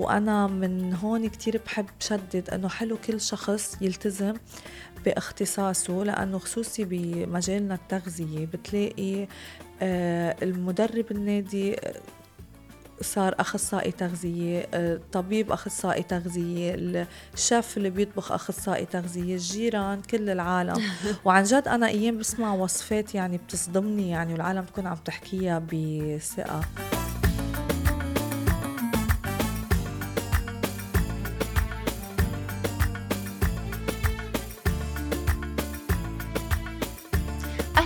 وأنا من هون كتير بحب شدد أنه حلو كل شخص يلتزم باختصاصه لأنه خصوصي بمجالنا التغذية بتلاقي آه، المدرب النادي صار أخصائي تغذية آه، طبيب أخصائي تغذية الشيف اللي بيطبخ أخصائي تغذية الجيران كل العالم. وعن جد أنا أيام بسمع وصفات يعني بتصدمني يعني والعالم تكون عم تحكيها بثقة.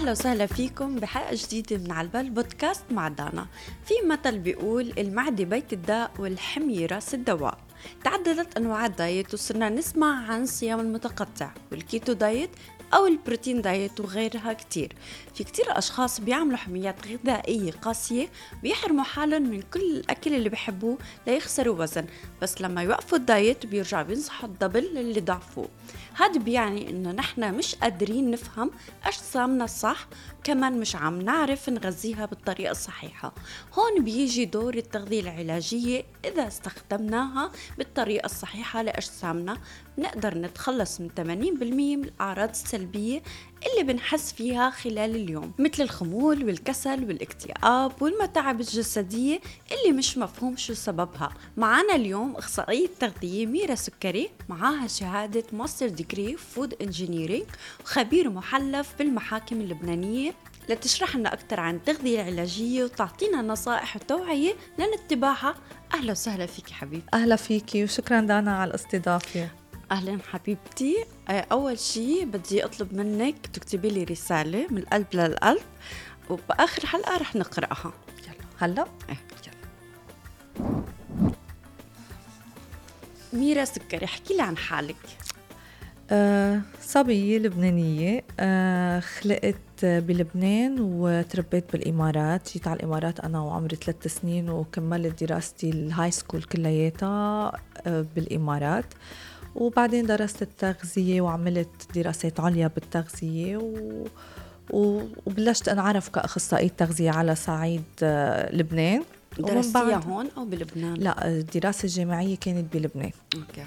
أهلا وسهلا فيكم بحلقة جديدة من عالبال بودكاست مع دانا. في مثل بيقول المعدة بيت الداء والحمية راس الدواء تعددت أنواع ال diet وصرنا نسمع عن الصيام المتقطع. وال keto diet أو ال protein diet وغيرها كتير. في كتير أشخاص بيعملوا حميات غذائية قاسية بيحرموا حالهم من كل الأكل اللي بيحبوه ليخسروا وزن. بس لما يوقفوا ال diet بيرجعوا بينصحوا ال double للي ضعفوه. هذا بيعني إنه نحن مش قادرين نفهم أجسامنا الصح كمان مش عم نعرف نغذيها بالطريقة الصحيحة. هون بيجي دور التغذية العلاجية. إذا استخدمناها بالطريقة الصحيحة لأجسامنا بنقدر نتخلص من 80% من الأعراض السلبية اللي بنحس فيها خلال اليوم مثل الخمول والكسل والاكتئاب والمتاعب الجسدية اللي مش مفهوم شو سببها. معنا اليوم إخصائية تغذية ميرا سكري معاها شهادة master degree food engineering وخبير محلف بالمحاكم اللبنانية. لتشرح لنا أكثر عن التغذية العلاجية وتعطينا نصائح وتوعية لنتبعها أهلا وسهلا فيك حبيبي. أهلا فيكي وشكرا دانا على الاستضافة. أهلا حبيبتي. آه، أول شيء بدي أطلب منك تكتبي لي رسالة من القلب للقلب وبآخر حلقة رح نقرأها. يلا. هلا؟ إيه يلا. ميرا سكري احكي لي عن حالك. أه صبية لبنانية. أه خلقت بلبنان وتربيت بالإمارات. جيت على الإمارات أنا وعمري ثلاث سنين وكملت دراستي ال high school كلياتها أه بالإمارات. وبعدين درست التغذية وعملت دراسات عليا بالتغذية و... وبلشت انعرف كأخصائية تغذية على صعيد آه، لبنان. درستيها هون أو بلبنان؟ لا الدراسة الجامعية كانت بلبنان. أوكي.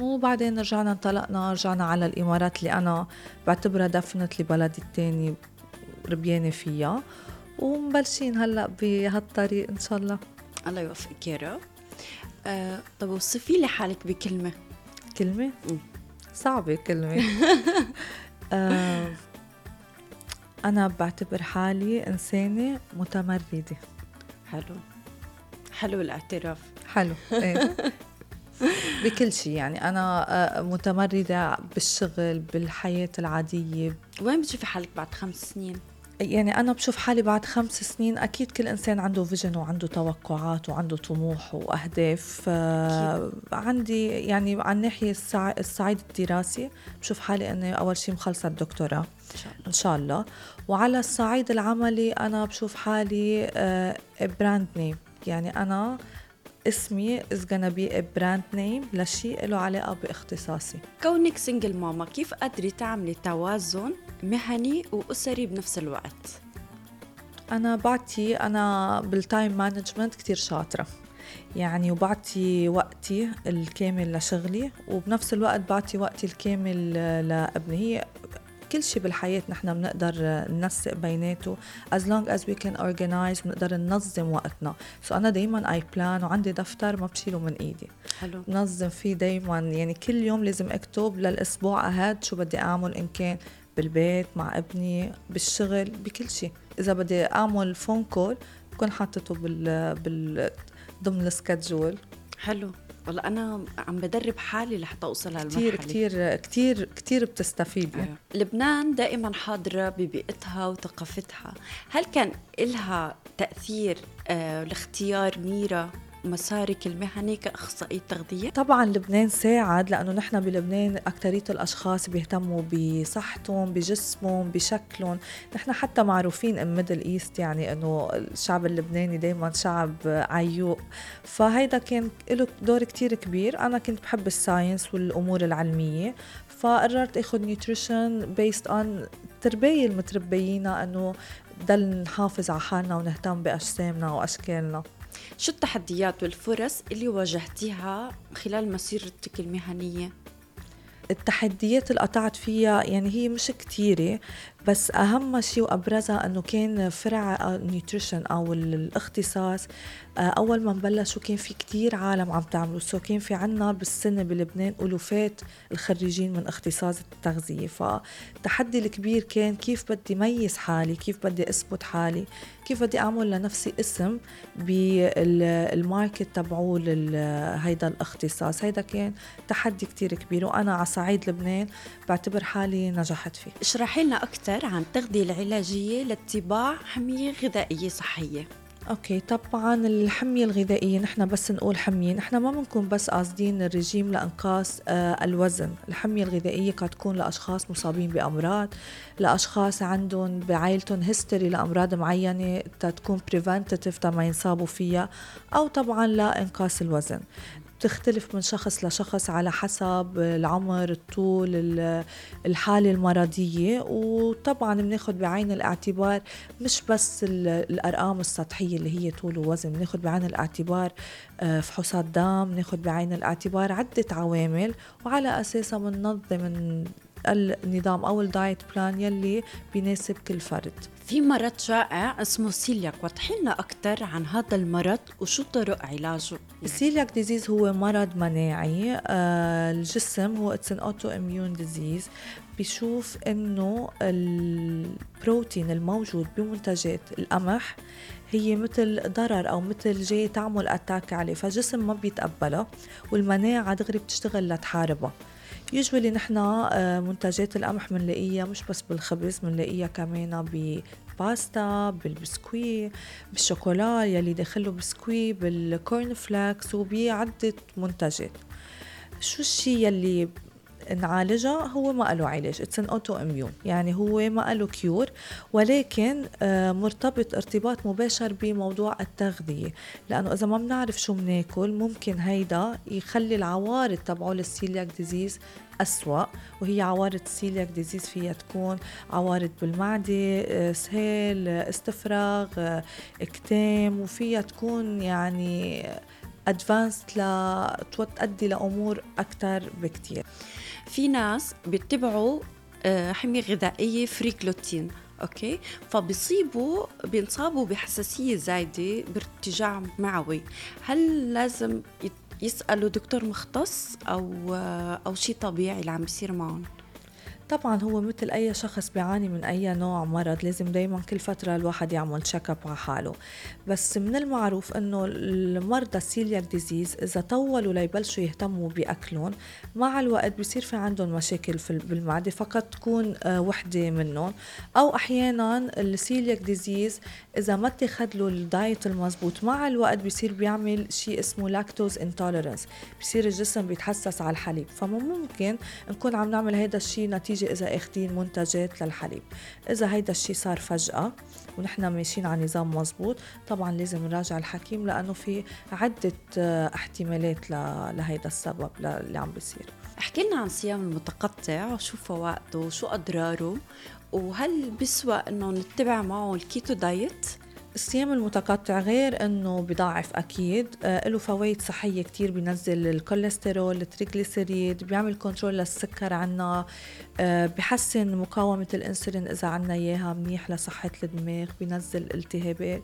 وبعدين رجعنا انطلقنا رجعنا على الإمارات اللي أنا بعتبرها دفنة لبلدي الثاني ربيانة فيها. ومبلشين هلأ بهالطريق إن شاء الله. الله يوفقك يا رب. أه طب وصفي لي حالك بكلمة. كلمة؟ صعبة كلمة آه أنا بعتبر حالي إنسانة متمردة. حلو. حلو الاعتراف. حلو إيه. بكل شيء يعني أنا آه، متمردة بالشغل بالحياة العادية. وين بتشوفي حالك بعد خمس سنين؟ يعني أنا بشوف حالي بعد خمس سنين أكيد كل إنسان عنده فيجن وعنده توقعات وعنده طموح وأهداف. آه عندي يعني عن ناحية السع... الصعيد الدراسي بشوف حالي أني أول شيء مخلصة الدكتوراه إن شاء الله. إن شاء الله. وعلى الصعيد العملي أنا بشوف حالي آه brand name يعني أنا اسمي is gonna be a brand name لشيء له علاقة باختصاصي. كونك single mama كيف قدري تعملي توازن مهني وأسري بنفس الوقت؟ أنا بعطي أنا بال time management كتير شاطرة. يعني وبعطي وقتي الكامل لشغلي وبنفس الوقت بعطي وقتي الكامل لابني هي كل شيء بالحياة نحن بنقدر ننسق بيناته as long as we can organize بنقدر ننظم وقتنا. so so أنا دايما I plan وعندي دفتر ما بشيله من إيدي. حلو. بنظم فيه دايما. يعني كل يوم لازم أكتب للأسبوع أهد شو بدي أعمل إن كان بالبيت مع ابني بالشغل بكل شيء إذا بدي أعمل phone call بكون حاطته بال بال ضمن ال schedule حلو. والله أنا عم بدرب حالي لحتى أوصل لهالمرحلة. كثير كثير كثير كثير بتستفيد يعني. لبنان دائما حاضرة ببيئتها وثقافتها. هل كان لها تأثير آه لاختيار ميرا؟ مسارك المهني كأخصائية تغذية؟ طبعا لبنان ساعد لأنه نحن بلبنان أكثرية الأشخاص بيهتموا بصحتهم بجسمهم بشكلهم. نحن حتى معروفين بال Middle East يعني أنه الشعب اللبناني دايما شعب عيوق. فهيدا كان له دور كتير كبير. أنا كنت بحب ال science والأمور العلمية فقررت آخذ nutrition based on التربية المتربيين إنه ضل نحافظ على حالنا ونهتم بأجسامنا وأشكالنا. شو التحديات والفرص اللي واجهتيها خلال مسيرتك المهنية؟ التحديات اللي قطعت فيها يعني هي مش كتيرة بس أهم شيء وأبرزها أنه كان فرع nutrition أو الاختصاص. آه، أول ما بلشوا كان في كتير عالم عم تعملوا so كان في عنا بالسنة بلبنان ألوفات الخريجين من اختصاص التغذية. فالتحدي الكبير كان كيف بدي ميز حالي كيف بدي أثبت حالي كيف بدي أعمل لنفسي اسم بال market تبعول هيدا الاختصاص. هيدا كان تحدي كتير كبير وأنا على صعيد لبنان بعتبر حالي نجحت فيه. اشرحي لنا أكثر عن التغذية العلاجية لاتباع حمية غذائية صحية. okay طبعا الحمية الغذائية نحن بس نقول حمية نحن ما بنكون بس قاصدين الرجيم لأنقاص آه الوزن. الحمية الغذائية قد تكون لأشخاص مصابين بأمراض لأشخاص عندهم بعائلتهم history لأمراض معينة تكون preventive تما ينصابوا فيها أو طبعا لانقاص الوزن. بتختلف من شخص لشخص على حسب العمر الطول الحالة المرضية. وطبعا بناخد بعين الاعتبار مش بس الأرقام السطحية اللي هي طول ووزن بناخد بعين الاعتبار آه، فحوصات دم بناخد بعين الاعتبار عدة عوامل. وعلى أساسها بننظم النظام أو ال diet plan يلي بيناسب كل فرد. في مرض شائع اسمه سيلياك وضحي لنا أكثر عن هذا المرض وشو طرق علاجه. ال celiac disease هو مرض مناعي آه الجسم هو it's an autoimmune disease بيشوف إنه البروتين الموجود بمنتجات القمح هي مثل ضرر أو مثل جاي تعمل attack عليه فالجسم ما بيتقبلها والمناعة دغري بتشتغل لتحاربها usually نحن آه، منتجات القمح بنلاقيها مش بس بالخبز بنلاقيها كمان باستا بالبسكوي بالشوكولا يلي داخله بسكوي بال corn flakes وبعدة منتجات. شو الشيء يلي نعالجها هو ما له علاج. it's an autoimmune يعني هو ما له cure ولكن آه، مرتبط ارتباط مباشر بموضوع التغذية. لأنه إذا ما بنعرف شو بناكل ممكن هيدا يخلي العوارض تبعول ال celiac disease أسوأ وهي عوارض ال celiac disease فيها تكون عوارض بالمعدة آه، سهال استفراغ آه، اكتام وفيها تكون يعني advanced لتؤدي لأمور أكثر بكثير في ناس بيتبعوا آه، حمية غذائية free gluten okay فبيصيبوا بينصابوا بحساسية زايدة بارتجاع معوي هل لازم يسألوا دكتور مختص أو آه، أو شيء طبيعي اللي عم بيصير معهم؟ طبعا هو مثل أي شخص بيعاني من أي نوع مرض لازم دايما كل فترة الواحد يعمل check up على حاله. بس من المعروف إنه المرضى ال celiac disease إذا طولوا ليبلشوا يهتموا بأكلهم مع الوقت بصير في عندهم مشاكل في بالمعدة فقط تكون آه، وحدة منهم. أو أحيانا ال celiac disease إذا ما اتخذ له ال diet المزبوط مع الوقت بصير بيعمل شيء اسمه lactose intolerance بصير الجسم بيتحسس على الحليب. فممكن نكون عم نعمل هذا الشيء نتيجة النتيجة إذا أخدين منتجات للحليب. إذا هيدا الشيء صار فجأة ونحن ماشيين على نظام مزبوط طبعا لازم نراجع الحكيم لأنه في عدة احتمالات لهيدا السبب اللي عم بيصير. احكي لنا عن الصيام المتقطع وشو فوائده وشو أضراره وهل بيسوى إنه نتبع معه ال keto diet؟ الصيام المتقطع غير إنه بضعف أكيد. آه له فوائد صحية كتير بينزل الكوليسترول التريغليسيريد بيعمل control للسكر عنا. آه بحسن مقاومة الإنسولين إذا عنا إياها منيح لصحة الدماغ بينزل التهابات.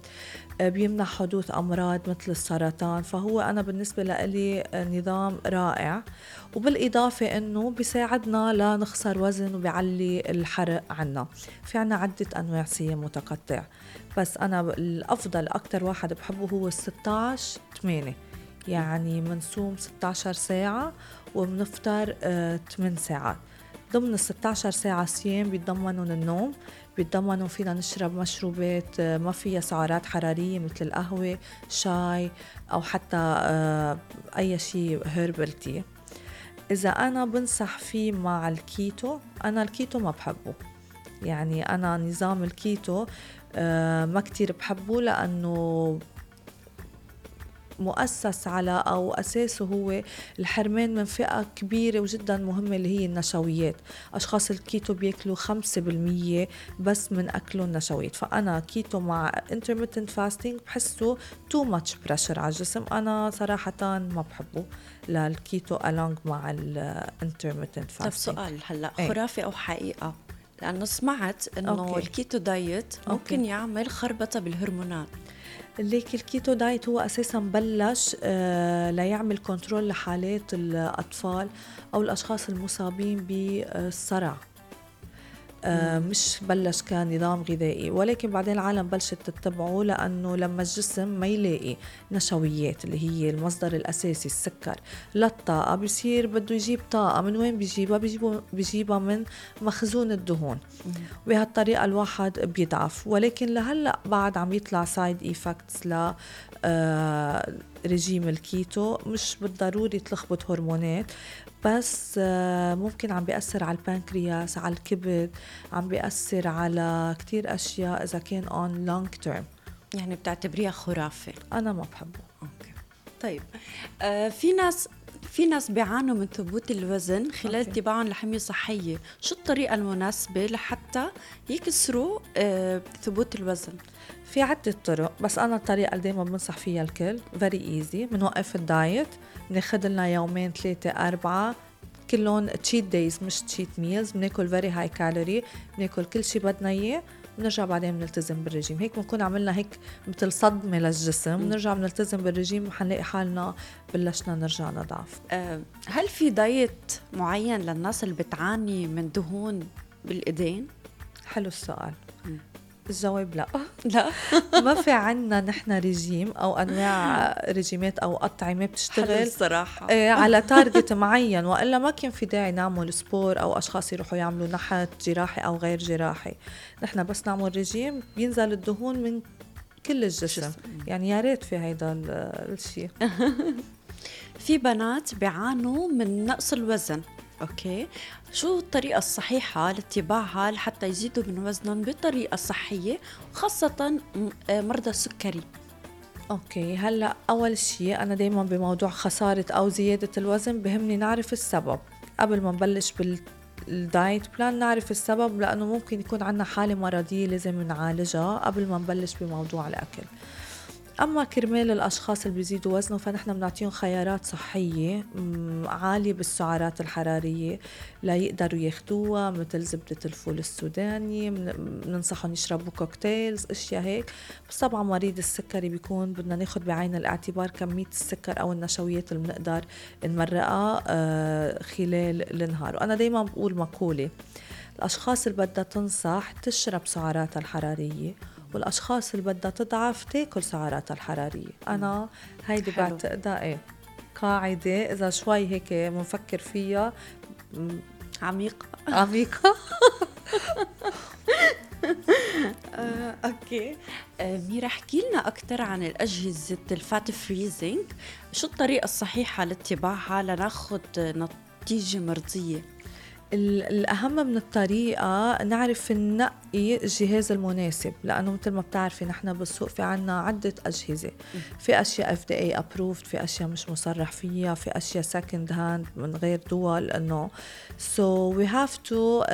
آه بيمنع حدوث أمراض مثل السرطان. فهو أنا بالنسبة لي نظام رائع. وبالإضافة إنه بيساعدنا لنخسر وزن وبيعلي الحرق عنا. في عنا عدة أنواع صيام متقطع. بس أنا الأفضل أكثر واحد بحبه هو ال 16 8 يعني منصوم 16 ساعة وبنفطر 8 آه، ساعات. ضمن ال 16 ساعة صيام بيتضمنوا النوم بيتضمنوا فينا نشرب مشروبات آه، ما فيها سعرات حرارية مثل القهوة شاي أو حتى آه، أي شيء herbal tea إذا أنا بنصح فيه مع الكيتو أنا الكيتو ما بحبه. يعني أنا نظام الكيتو ما كتير بحبه لأنه مؤسس على أو أساسه هو الحرمان من فئة كبيرة وجدا مهمة اللي هي النشويات. أشخاص الكيتو بياكلوا 5% بس من أكلهم النشويات. فأنا كيتو مع intermittent fasting بحسه too much pressure على الجسم. أنا صراحة ما بحبه لل keto along مع الانترميتنت فاستنج طب سؤال هلأ إيه. خرافي أو حقيقة؟ لأنه سمعت إنه. ال keto diet ممكن okay. يعمل خربطة بالهرمونات ليك ال keto diet هو أساسا بلش آه ليعمل control لحالات الأطفال أو الأشخاص المصابين بالصرع مش بلش كنظام غذائي ولكن بعدين العالم بلشت تتبعه لأنه لما الجسم ما يلاقي نشويات اللي هي المصدر الأساسي السكر للطاقه بصير بده يجيب طاقة. من وين بيجيبها؟ بيجيبها بيجيبها من مخزون الدهون. بهالطريقة الواحد بيضعف. ولكن لهلأ بعد عم يطلع side effects ل آه، رجيم الكيتو. مش بالضروري تلخبط هرمونات. بس آه، ممكن عم بيأثر على البنكرياس على الكبد عم بيأثر على كتير أشياء إذا كان on long term. يعني بتعتبريها خرافة. أنا ما بحبه. أوكي. طيب آه في ناس في ناس بيعانوا من ثبوت الوزن خلال أوكي. اتباعهم لحمية صحية. شو الطريقة المناسبة لحتى يكسروا آه ثبوت الوزن؟ في عدة طرق بس أنا الطريقة اللي دايما بنصح فيها الكل very easy بنوقف ال diet. بناخد لنا يومين ثلاثة أربعة. كلهم cheat days مش cheat meals بناكل very high calorie بناكل كل شيء بدنا إياه. بنرجع بعدين بنلتزم بالرجيم. هيك بنكون عملنا هيك مثل صدمة للجسم بنرجع بنلتزم بالرجيم وحنلاقي حالنا بلشنا نرجع نضعف هل في diet معين للناس اللي بتعاني من دهون بالإيدين؟ حلو السؤال. الجواب لا. لا. ما في عنا نحن رجيم أو أنواع رجيمات أو أطعمة بتشتغل الصراحة إيه، على target معين وإلا ما كان في داعي نعمل sport أو أشخاص يروحوا يعملوا نحت جراحي أو غير جراحي. نحن بس نعمل رجيم بينزل الدهون من كل الجسم. جسم. يعني يا ريت في هيدا ال- الشيء في بنات بيعانوا من نقص الوزن. أوكي. شو الطريقة الصحيحة لاتباعها لحتى يزيدوا من وزنهم بطريقة صحية خاصة آه، مرضى السكري؟ أوكي هلأ أول شيء أنا دائما بموضوع خسارة أو زيادة الوزن بهمني نعرف السبب. قبل ما نبلش بال ال diet plan نعرف السبب لأنه ممكن يكون عنا حالة مرضية لازم نعالجها قبل ما نبلش بموضوع الأكل. أما كرمال الأشخاص اللي بيزيدوا وزنهم فنحن بنعطيهم خيارات صحية عالية بالسعرات الحرارية ليقدروا ياخدوها مثل زبدة الفول السوداني بن- بننصحهم يشربوا كوكتيلز أشياء هيك. بس طبعا مريض السكري بيكون بدنا ناخد بعين الاعتبار كمية السكر أو النشويات اللي بنقدر نمرقها آه، خلال النهار. وأنا دايما بقول مقولة الأشخاص اللي بدها تنصح تشرب سعراتها الحرارية. والأشخاص اللي بدها تضعف تاكل سعراتها الحرارية. أنا هيدي. بعتقدها إيه قاعدة إذا شوي هيك بنفكر فيها عميقة عميقه آه، أوكي. آه، ميرا احكي لنا أكثر عن الأجهزة ال fat freezing شو الطريقة الصحيحة لاتباعها لناخذ نتيجة مرضية؟ الأهم من الطريقة نعرف ننقي الجهاز المناسب لأنه مثل ما بتعرفي نحن بالسوق في عنا عدة أجهزة. في أشياء FDA approved في أشياء مش مصرح فيها في أشياء second hand من غير دول إنه so we have to uh,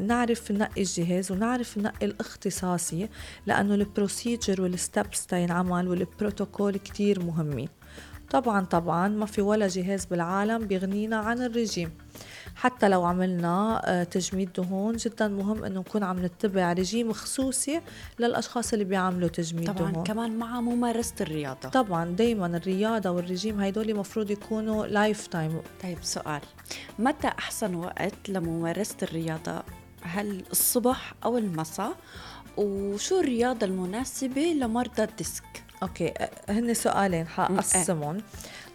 نعرف ننقي الجهاز ونعرف ننقي الاختصاصي لأنه البروسيجر والستبس تينعمل والبروتوكول كتير مهمين. طبعا طبعا ما في ولا جهاز بالعالم بيغنينا عن الرجيم. حتى لو عملنا آه، تجميد دهون. جدا مهم إنه نكون عم نتبع رجيم خصوصي للأشخاص اللي بيعملوا تجميد طبعا دهون. كمان مع ممارسة الرياضة. طبعا دايما الرياضة والرجيم هيدول مفروض يكونوا lifetime طيب سؤال. متى أحسن وقت لممارسة الرياضة؟ هل الصبح أو المساء؟ وشو الرياضة المناسبة لمرضى الديسك؟ أوكي آه، هن سؤالين حقسمهم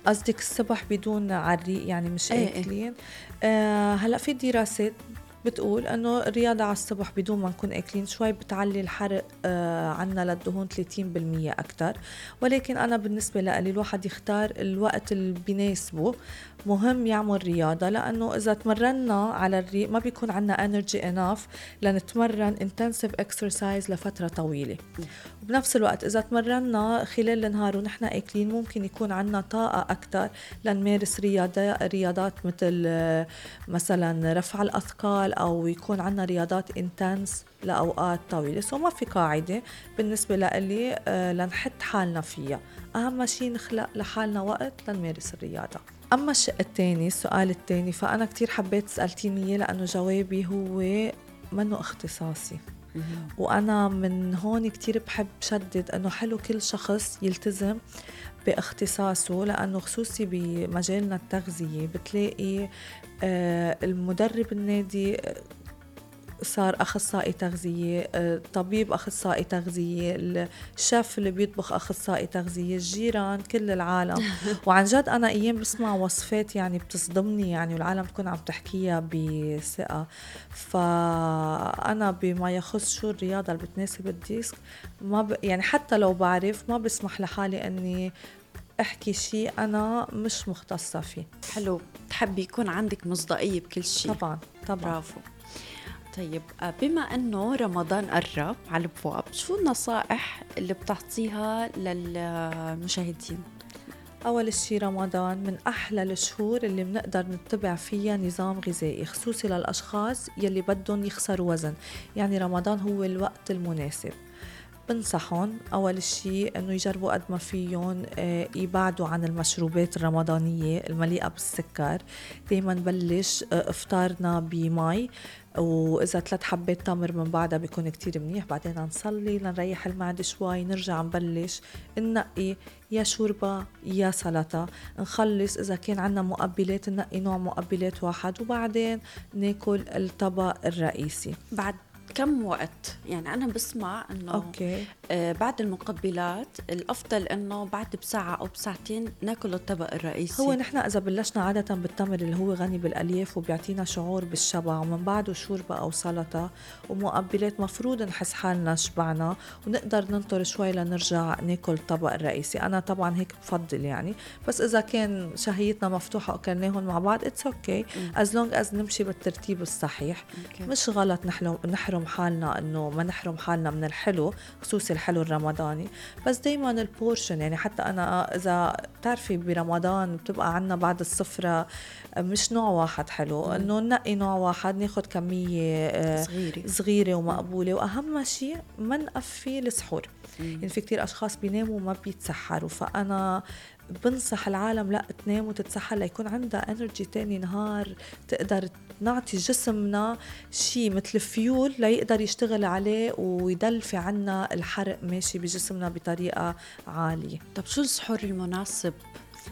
قصدك الصبح يعني عريق يعني مش إيه إيه. أكلين. آه هلا في دراسات بتقول إنه الرياضة على الصبح بدون ما نكون أكلين شوي بتعلي الحرق آه عنا للدهون 30% أكثر ولكن أنا بالنسبة لي الواحد يختار الوقت اللي بيناسبه. مهم يعمل رياضة لأنه إذا تمرنا على الريق ما بيكون عنا energy enough لنتمرن intensive exercise لفترة طويلة. وبنفس الوقت إذا تمرنا خلال النهار ونحن آكلين ممكن يكون عنا طاقة أكثر لنمارس رياضة رياضات مثل مثلا رفع الأثقال أو يكون عنا رياضات intense لأوقات طويلة. so ما في قاعدة بالنسبة لإلي آه، لنحط حالنا فيها. أهم شيء نخلق لحالنا وقت لنمارس الرياضة. أما الشق الثاني السؤال الثاني فأنا كتير حبيت سألتيني لأنه جوابي هو منه اختصاصي؟ وأنا من هون كتير بحب شدد أنه حلو كل شخص يلتزم باختصاصه لأنه خصوصي بمجالنا التغذية بتلاقي آه، المدرب النادي صار أخصائي تغذية آه، طبيب أخصائي تغذية الشيف اللي بيطبخ أخصائي تغذية الجيران كل العالم. وعن جد أنا أيام بسمع وصفات يعني بتصدمني يعني والعالم تكون عم تحكيها بثقة. فأنا بما يخص شو الرياضة اللي بتناسب الديسك ما ب... يعني حتى لو بعرف ما بسمح لحالي إني أحكي شيء أنا مش مختصة فيه. حلو. تحبي يكون عندك مصداقية بكل شيء طبعا طبعا. برافو. طيب آه، بما أنه رمضان قرب على الابواب شو النصائح اللي بتعطيها للمشاهدين؟ أول شي رمضان من أحلى الشهور اللي بنقدر نتبع فيها نظام غذائي خصوصي للأشخاص يلي بدهم يخسروا وزن. يعني رمضان هو الوقت المناسب. بنصحهم أول شيء إنه يجربوا قد ما فيهم آه، يبعدوا عن المشروبات الرمضانية المليئة بالسكر. دايما بلش آه، إفطارنا بمي وإذا ثلاث حبات تمر من بعدها بيكون كتير منيح. بعدين نصلي لنريح المعدة شوي نرجع نبلش ننقي يا شوربة يا سلطة. نخلص إذا كان عنا مقبلات ننقي نوع مقبلات واحد وبعدين ناكل الطبق الرئيسي. بعد كم وقت؟ يعني أنا بسمع إنه أوكي. آه بعد المقبلات الأفضل إنه بعد بساعة أو بساعتين ناكل الطبق الرئيسي. هو نحن إذا بلشنا عادة بالتمر اللي هو غني بالألياف وبيعطينا شعور بالشبع ومن بعده شوربة أو سلطة ومقبلات مفروض نحس حالنا شبعنا ونقدر ننطر شوي لنرجع ناكل الطبق الرئيسي. أنا طبعا هيك بفضل يعني. بس إذا كان شهيتنا مفتوحة وكلناهم مع بعض it's okay as long as نمشي بالترتيب الصحيح. okay. مش غلط نحرم حالنا إنه ما نحرم حالنا من الحلو خصوصي الحلو الرمضاني. بس دائما ال portion يعني حتى أنا إذا بتعرفي برمضان بتبقى عنا بعد السفرة مش نوع واحد حلو. إنه ننقي نوع واحد ناخد كمية آه، صغيرة. صغيرة ومقبولة. وأهم شيء ما نقفي السحور. يعني في كتير أشخاص بيناموا وما بيتسحروا. فأنا بنصح العالم لا تنام وتتسحر ليكون عندها energy تاني نهار تقدر نعطي جسمنا شيء مثل فيول ليقدر يشتغل عليه ويضل في عنا الحرق ماشي بجسمنا بطريقة عالية. طب شو السحور المناسب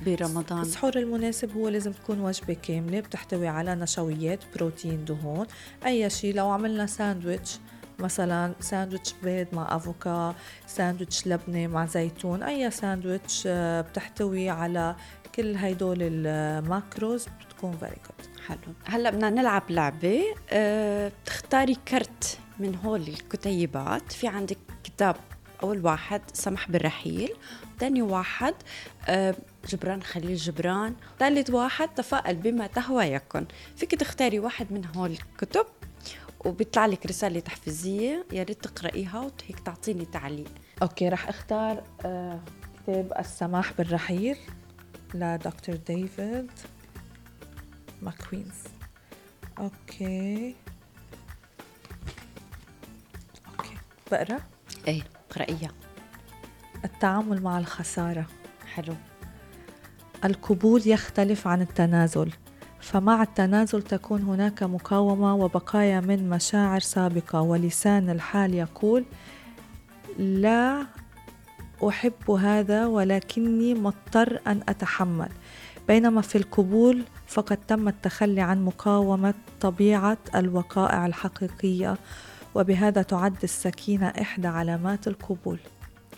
برمضان؟ السحور المناسب هو لازم تكون وجبة كاملة بتحتوي على نشويات بروتين دهون أي شيء لو عملنا ساندويتش مثلا ساندويتش بيض مع أفوكا ساندويتش لبنة مع زيتون أي ساندويتش آه، بتحتوي على كل هيدول الماكروز بتكون very good حلو. هلأ بدنا نلعب لعبة أه بتختاري كرت من هول الكتيبات. في عندك كتاب أول واحد سمح بالرحيل. ثاني واحد أه جبران خليل جبران. ثالث واحد تفائل بما تهوى يكن فيك تختاري واحد من هول الكتب. وبيطلع لك رسالة تحفيزية يا ريت تقرأيها وهيك تعطيني تعليق. أوكي رح أختار آه كتاب السماح بالرحيل لدكتور ديفيد ماكوينز. أوكي. أوكي. بقرأ؟ إيه اقرايها التعامل مع الخسارة. حلو. القبول يختلف عن التنازل. فمع التنازل تكون هناك مقاومة وبقايا من مشاعر سابقة. ولسان الحال يقول لا أحب هذا ولكني مضطر أن أتحمل. بينما في القبول فقد تم التخلي عن مقاومة طبيعة الوقائع الحقيقية وبهذا تعد السكينة إحدى علامات القبول.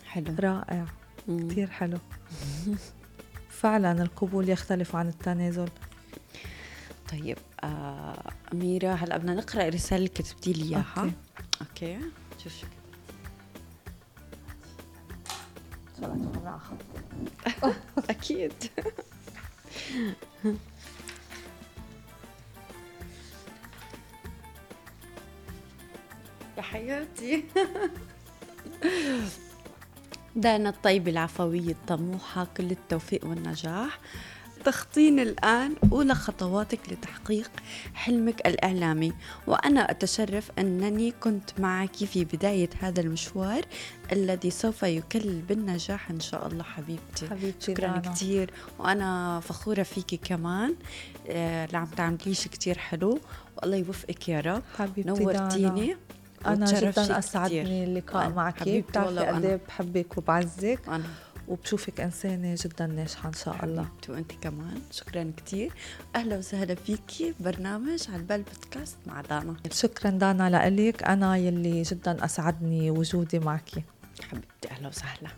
حلو. رائع. كثير حلو. فعلا القبول يختلف عن التنازل. طيب آه أميرة هلا بدنا نقرأ الرسالة اللي كتبتي لي إياها. أوكي. أوكي. شوف شو أكيد. يا حياتي. دانا الطيبة العفوية الطموحة كل التوفيق والنجاح. تخطين الآن أولى خطواتك لتحقيق حلمك الإعلامي وأنا أتشرف أنني كنت معك في بداية هذا المشوار الذي سوف يكلل بالنجاح إن شاء الله حبيبتي حبيبتي شكرا دانا. كثير وأنا فخورة فيكي كمان آه، اللي عم تعمليش كثير حلو والله يوفقك يا رب حبيبتي نورتيني دانا. أنا وتشرفت جدا كتير. اللقاء معك حبيبتي بتعرفي قد. إيه بحبك وبعزك وبشوفك إنسانة جدا ناجحة إن شاء الله. وأنت كمان. شكرا كثير أهلا وسهلا فيكي برنامج على البال بودكاست مع دانا. شكرا دانا لإلك. أنا يلي جدا أسعدني وجودي معك. حبيبتي أهلا وسهلا.